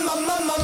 mama, mama.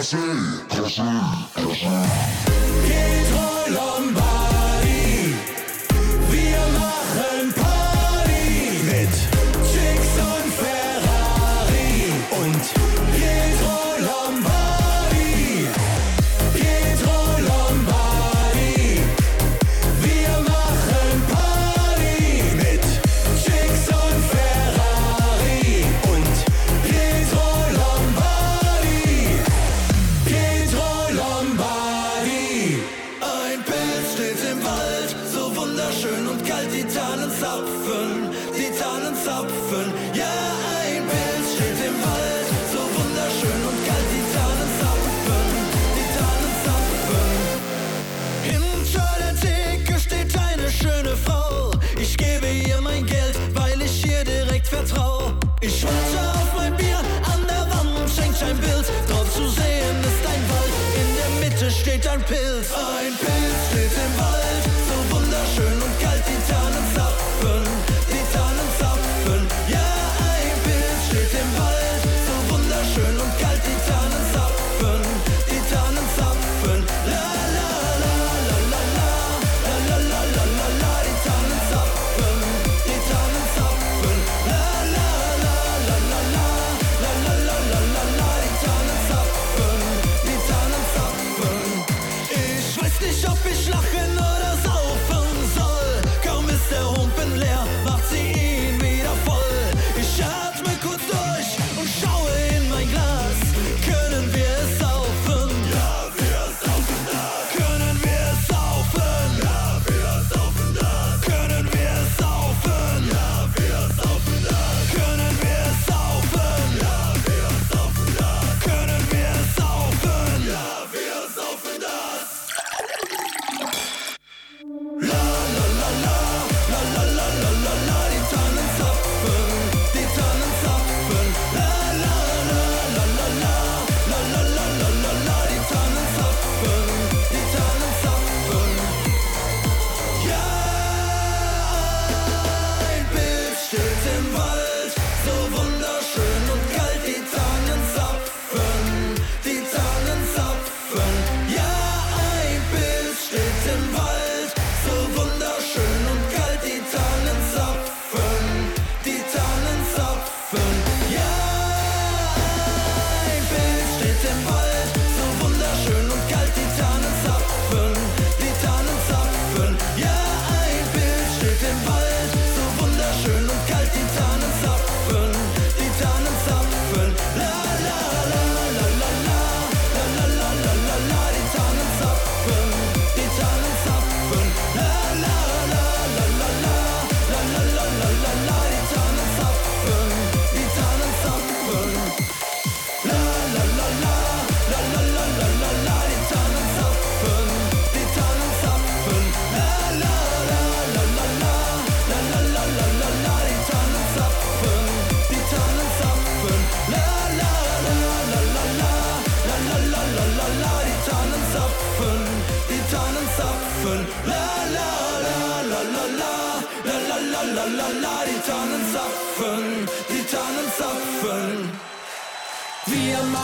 Kasse, Kasse, Kasse. Geht heul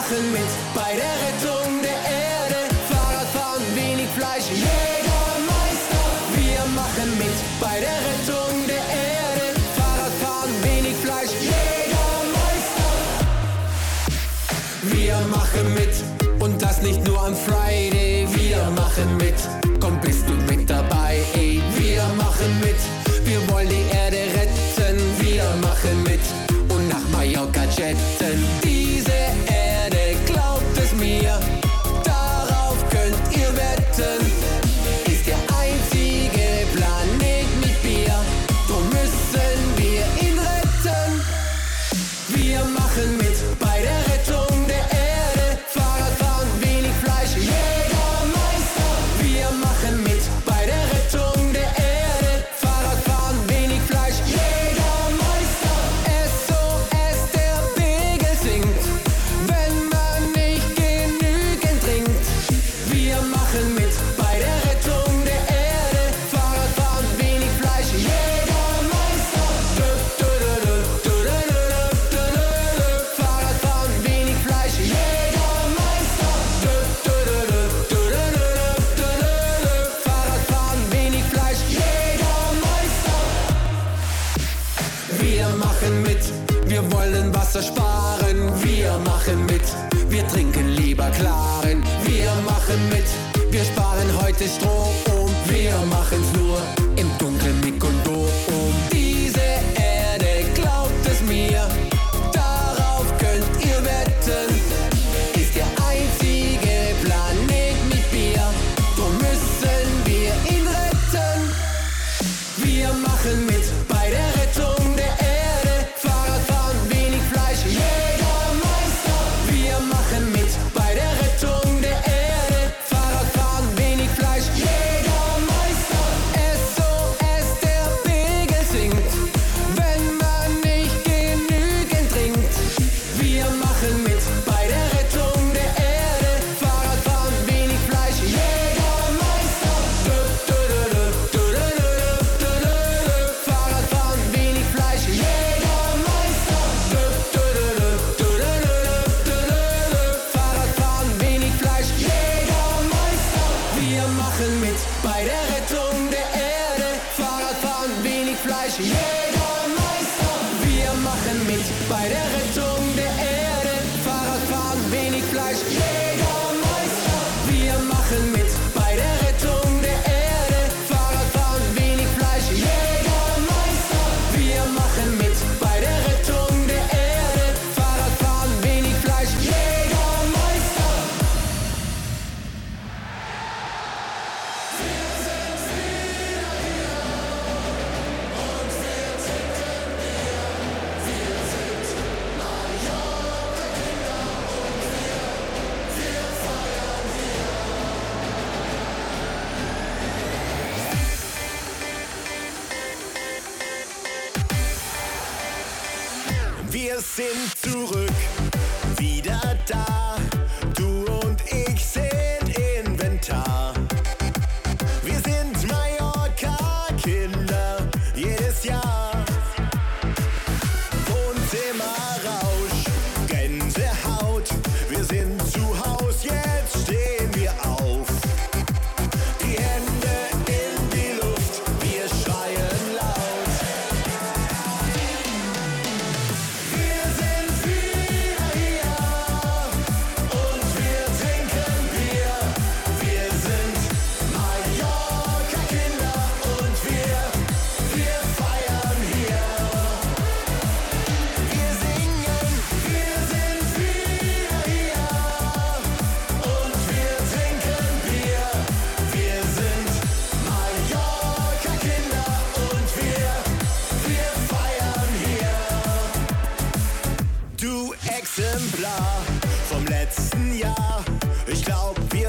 machen mit bei der Rettung. Wir sind zurück, wieder da.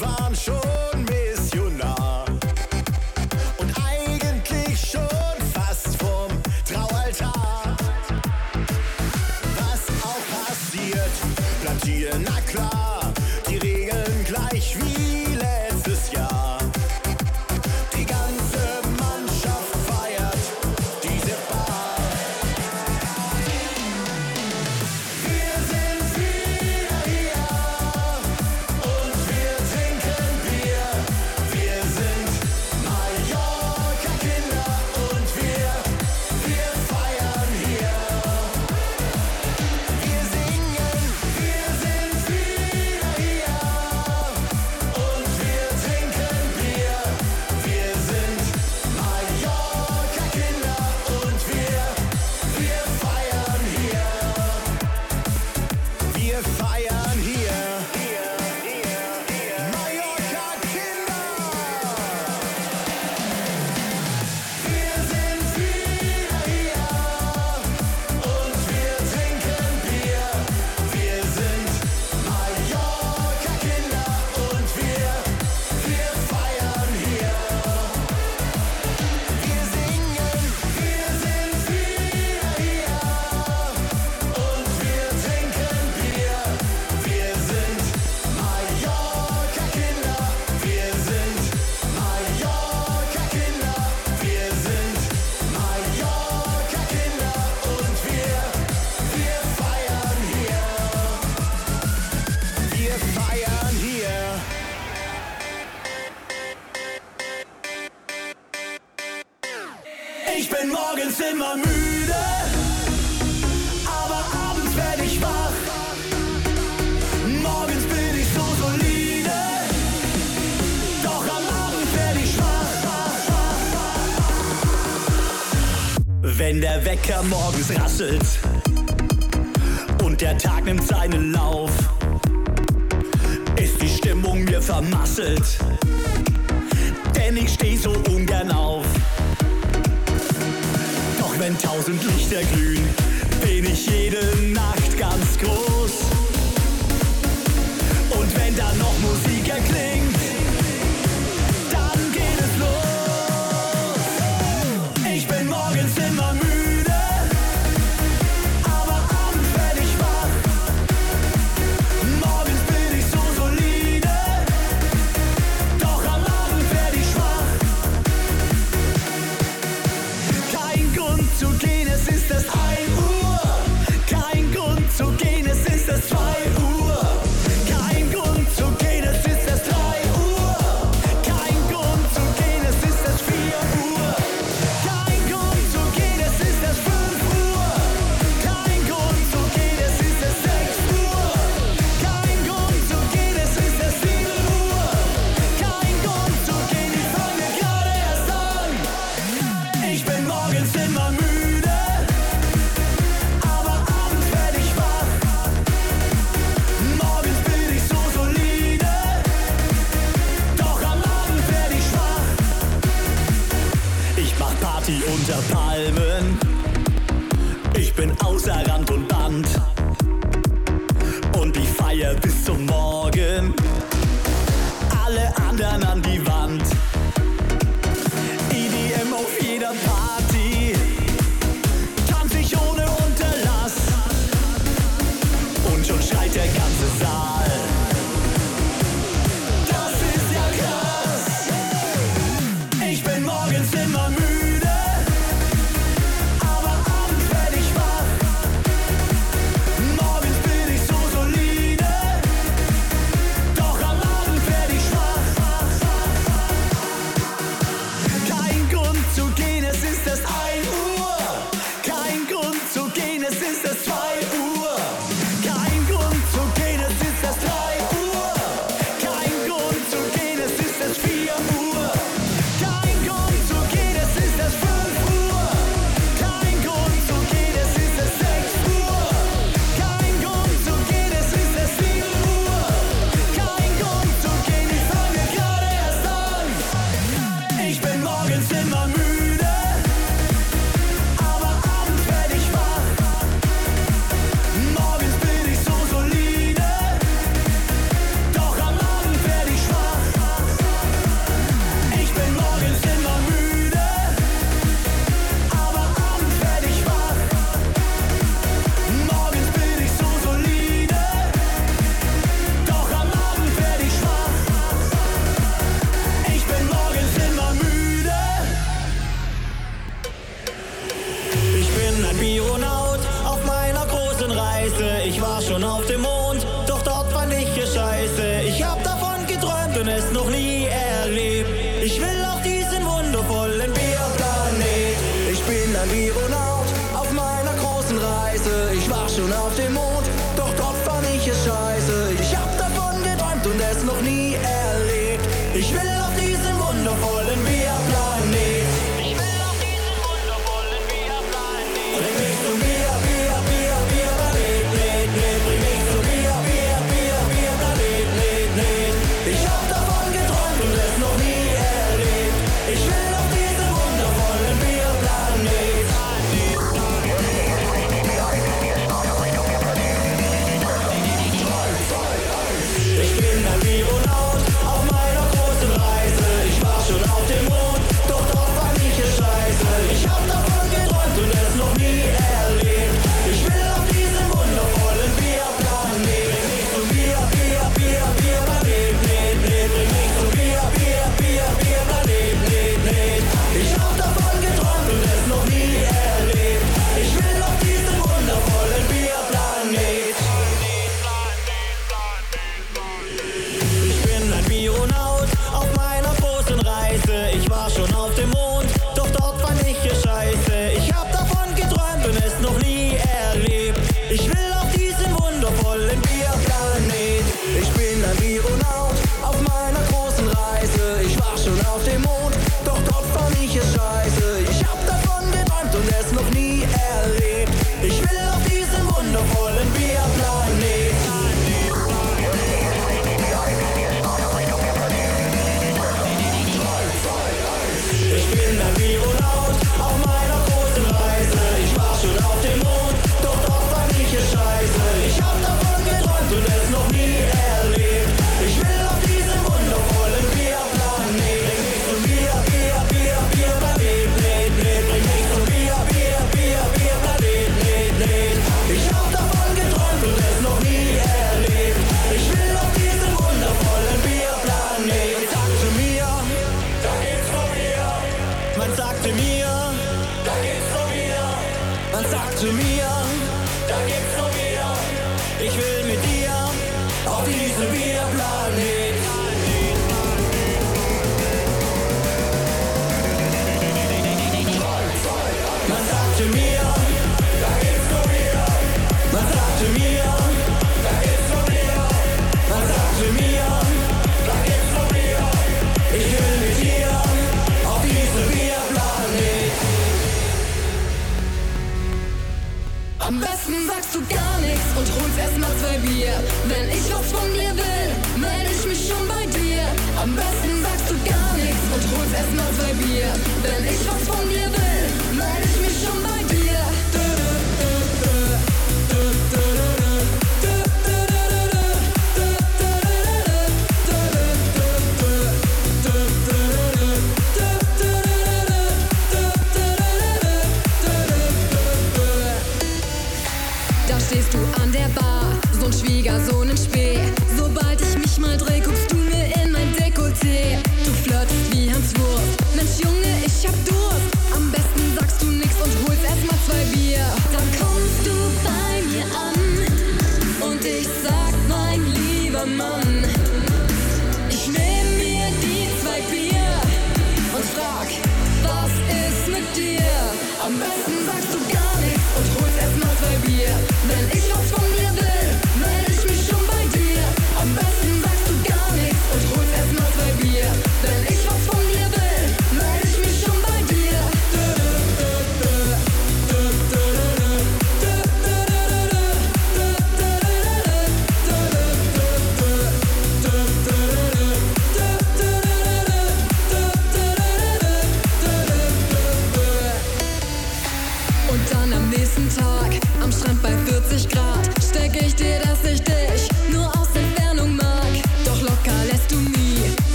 Wenn der Wecker morgens rasselt und der Tag nimmt seinen Lauf, ist die Stimmung mir vermasselt, denn ich steh so ungern auf. Doch wenn tausend Lichter glühen, bin ich jede Nacht ganz groß. Und wenn dann noch Musik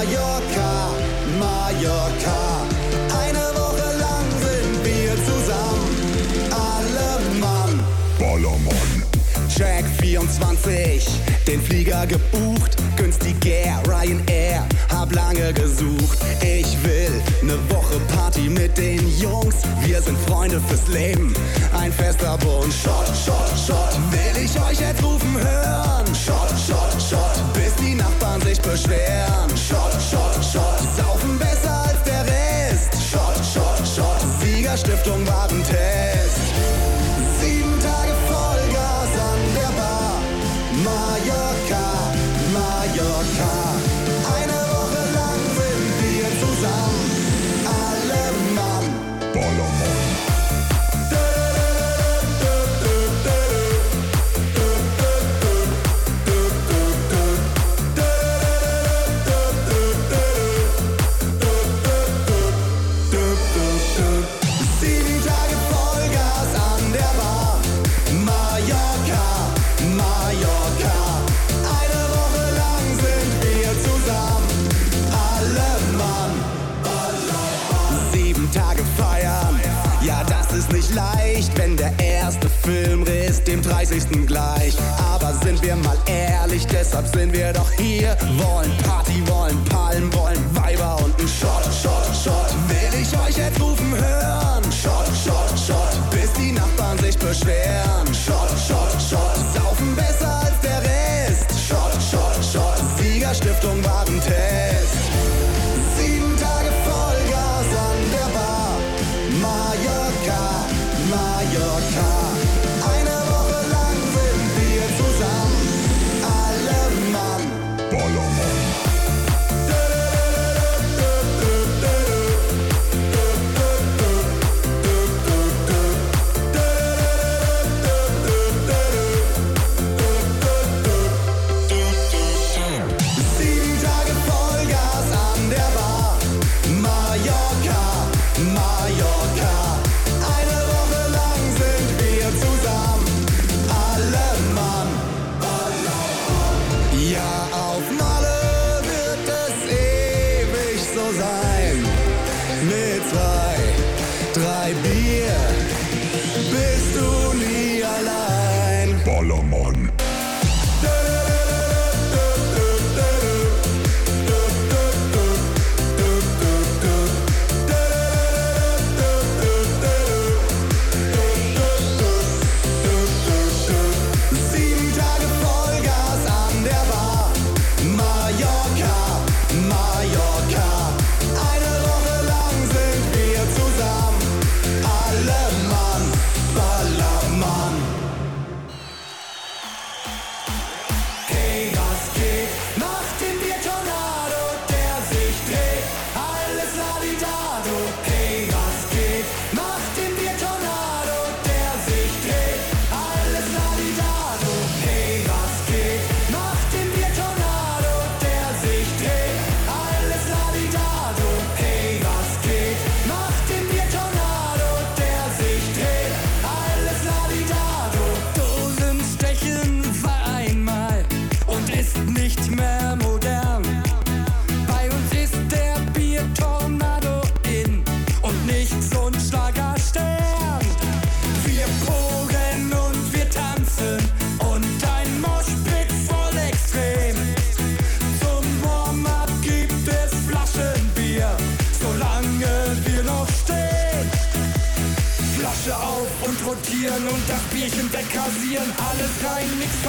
Mallorca, Mallorca. Eine Woche lang sind wir zusammen, alle Mann. Ballermann. Check 24, den Flieger gebucht, günstig Ryanair hab lange gesucht. Ich will ne Woche Party mit den Jungs. Wir sind Freunde fürs Leben. Ein fester Bund. Shot, Shot, Shot. Will ich euch jetzt rufen hören? Shot, Shot, Shot. Bis die Nachbarn sich beschweren. Shot, Shot, Shot. Saufen besser als der Rest. Shot, Shot, Shot. Siegerstiftung Warentest. wenigsten gleich. Aber sind wir mal ehrlich, deshalb sind wir doch hier. Wollen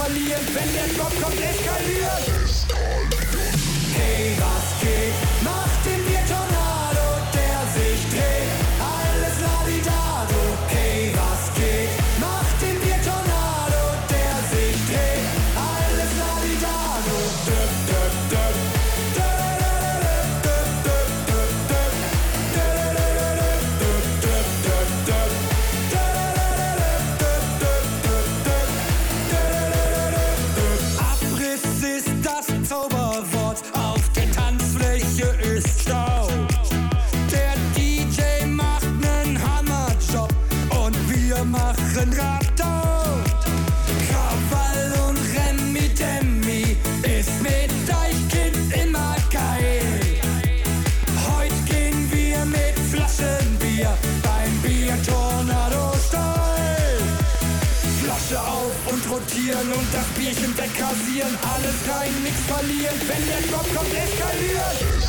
verlieren, wenn der Drop kommt, eskaliert. Hey, was geht? rasieren und das Bierchen wegrasieren. Alles rein, nix verlieren. Wenn der Job kommt, eskalieren.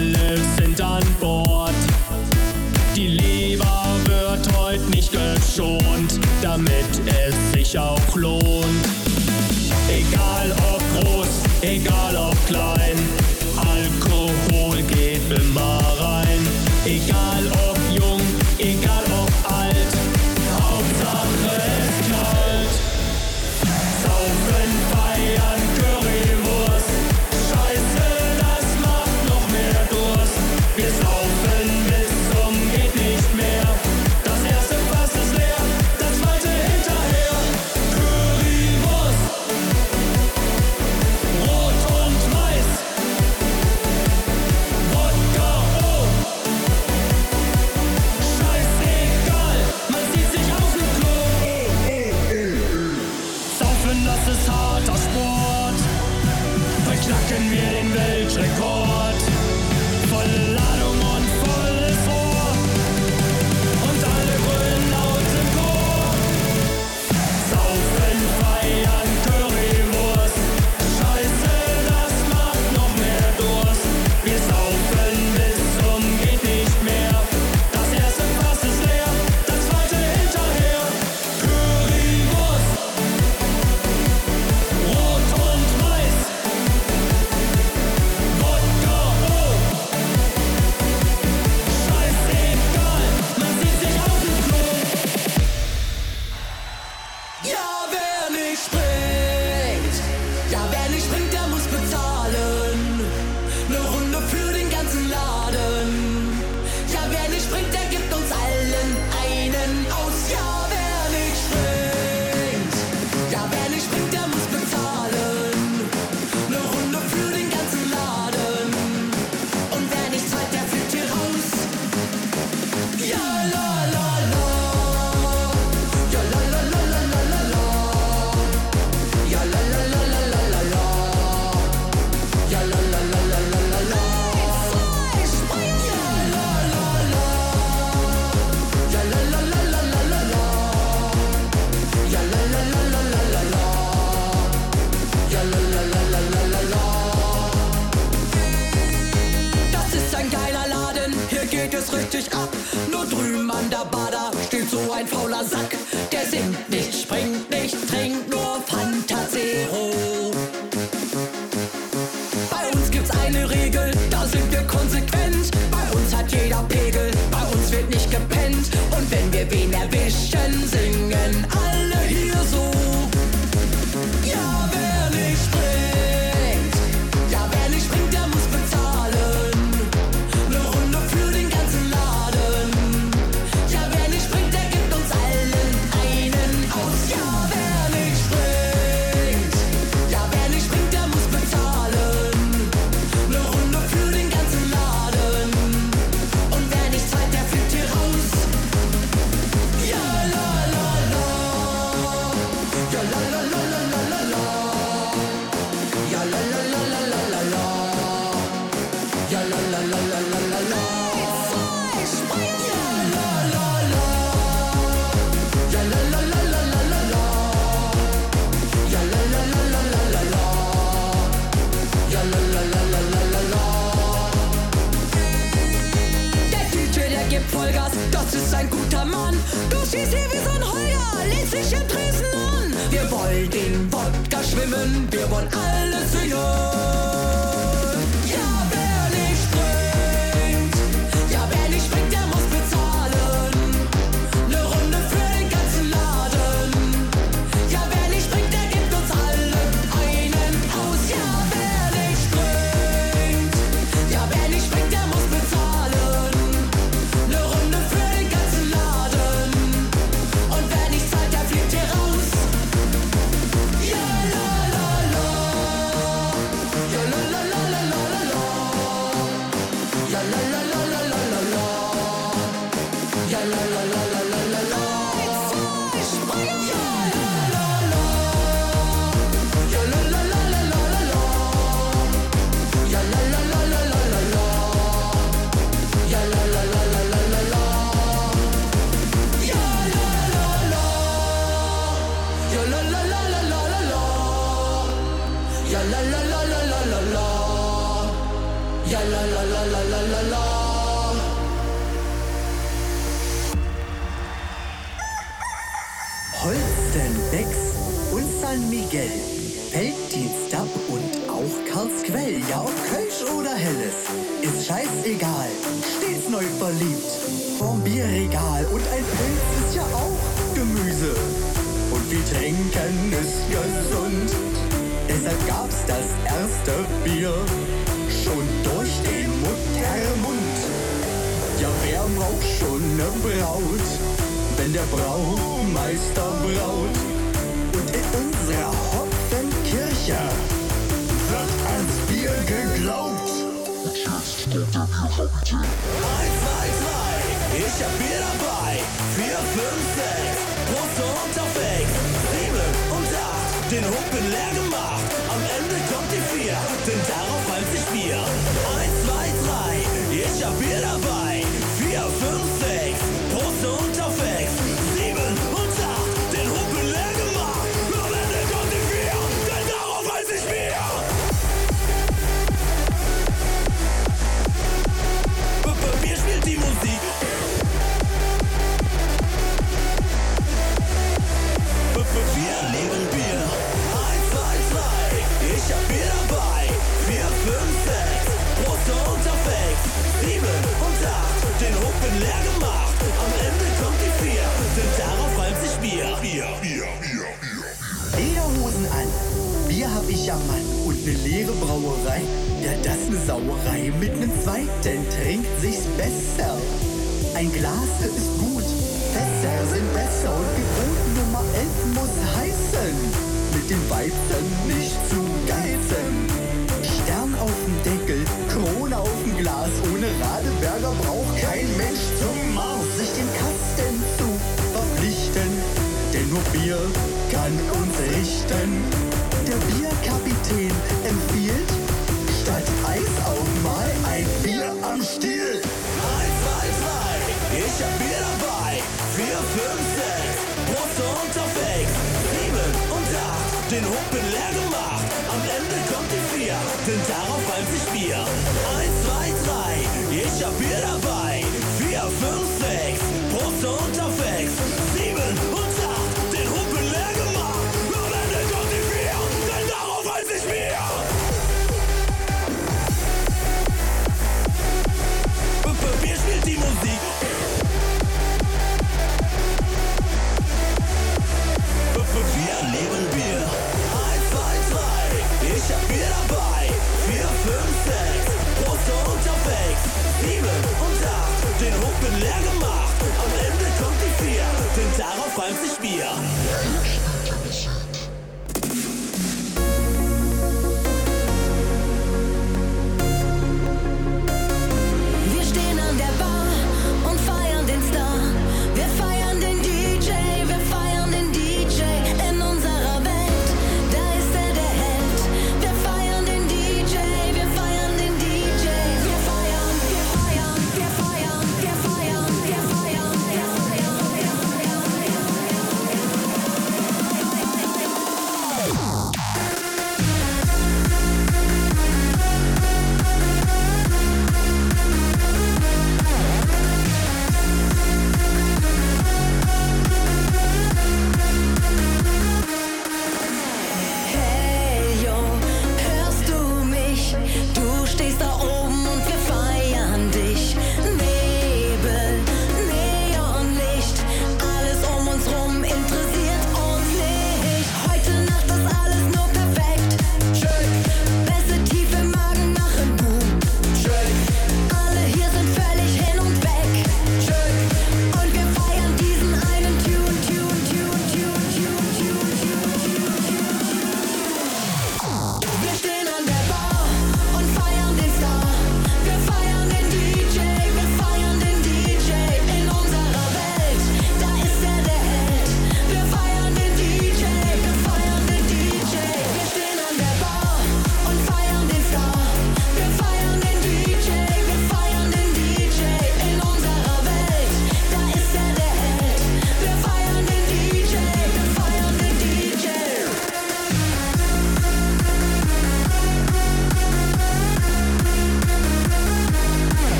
alle sind an Bord. Die Leber wird heute nicht geschont, damit es sich auch lohnt. Egal ob groß, egal ob klein. Billboard braucht schon ne Braut, wenn der Braumeister braut? Und in unserer Hopfenkirche wird ans Bier geglaubt. Eins, zwei, drei, ich hab Bier dabei. Vier, fünf, sechs, Prost unterwegs. Sieben und acht, den Humpen leer gemacht. Am Ende kommt die vier, denn darauf reimt sich Bier. Eins, zwei, drei, ich hab Bier dabei. Vier, Mann und ne leere Brauerei. Ja, das ne Sauerei. Mit nem zweiten trinkt sich's besser. Ein Glas ist gut, Fässer sind besser und Gebot Nummer 11 muss heißen. Mit dem Weizen nicht zu geizen. Stern auf dem Deckel, Krone auf dem Glas. Ohne Radeberger braucht kein Mensch zum Mars sich dem Kasten zu verpflichten. Denn nur Bier kann uns richten. Der Bierkapitän empfiehlt, statt Eis auch mal ein Bier am Stiel. Eins, zwei, drei, ich hab Bier dabei. Vier, fünf, sechs, Prost unterwegs. Sieben und acht, den Humpen leer gemacht. Am Ende kommt die vier, denn darauf reimt sich Bier. Eins, zwei, drei, ich hab Bier dabei. Vier, fünf, sechs, Prost unterwegs. Sieben leben Bier. Eins, zwei, drei, ich hab Bier dabei. Vier, fünf, sechs, Prost unterwegs. Sieben und acht, den Humpen leer gemacht. Am Ende kommt die vier, denn darauf reimt sich Bier.